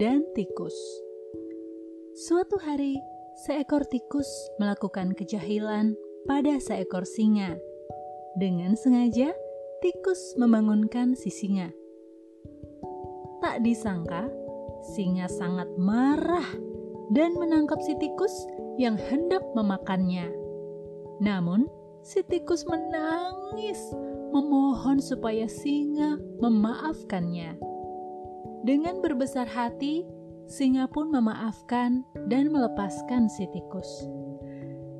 dan tikus. Suatu hari, seekor tikus melakukan kejahilan pada seekor singa. Dengan sengaja, tikus membangunkan si singa. Tak disangka, singa sangat marah dan menangkap si tikus yang hendak memakannya. Namun, si tikus menangis, memohon supaya singa memaafkannya. Dengan berbesar hati, singa pun memaafkan dan melepaskan si tikus.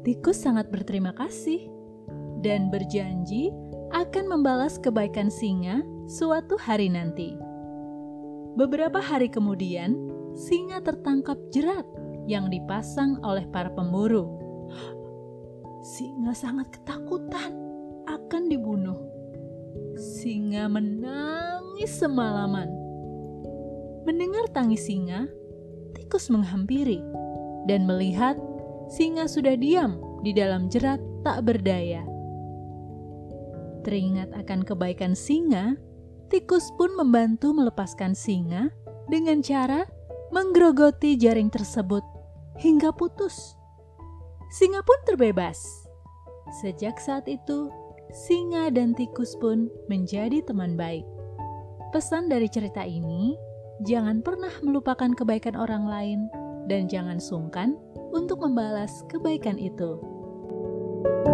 Tikus sangat berterima kasih dan berjanji akan membalas kebaikan singa suatu hari nanti. Beberapa hari kemudian, singa tertangkap jerat yang dipasang oleh para pemburu. Singa sangat ketakutan akan dibunuh. Singa menangis semalaman. Mendengar tangis singa, tikus menghampiri dan melihat singa sudah diam di dalam jerat tak berdaya. Teringat akan kebaikan singa, tikus pun membantu melepaskan singa dengan cara menggerogoti jaring tersebut hingga putus. Singa pun terbebas. Sejak saat itu, singa dan tikus pun menjadi teman baik. Pesan dari cerita ini, jangan pernah melupakan kebaikan orang lain, dan jangan sungkan untuk membalas kebaikan itu. thank you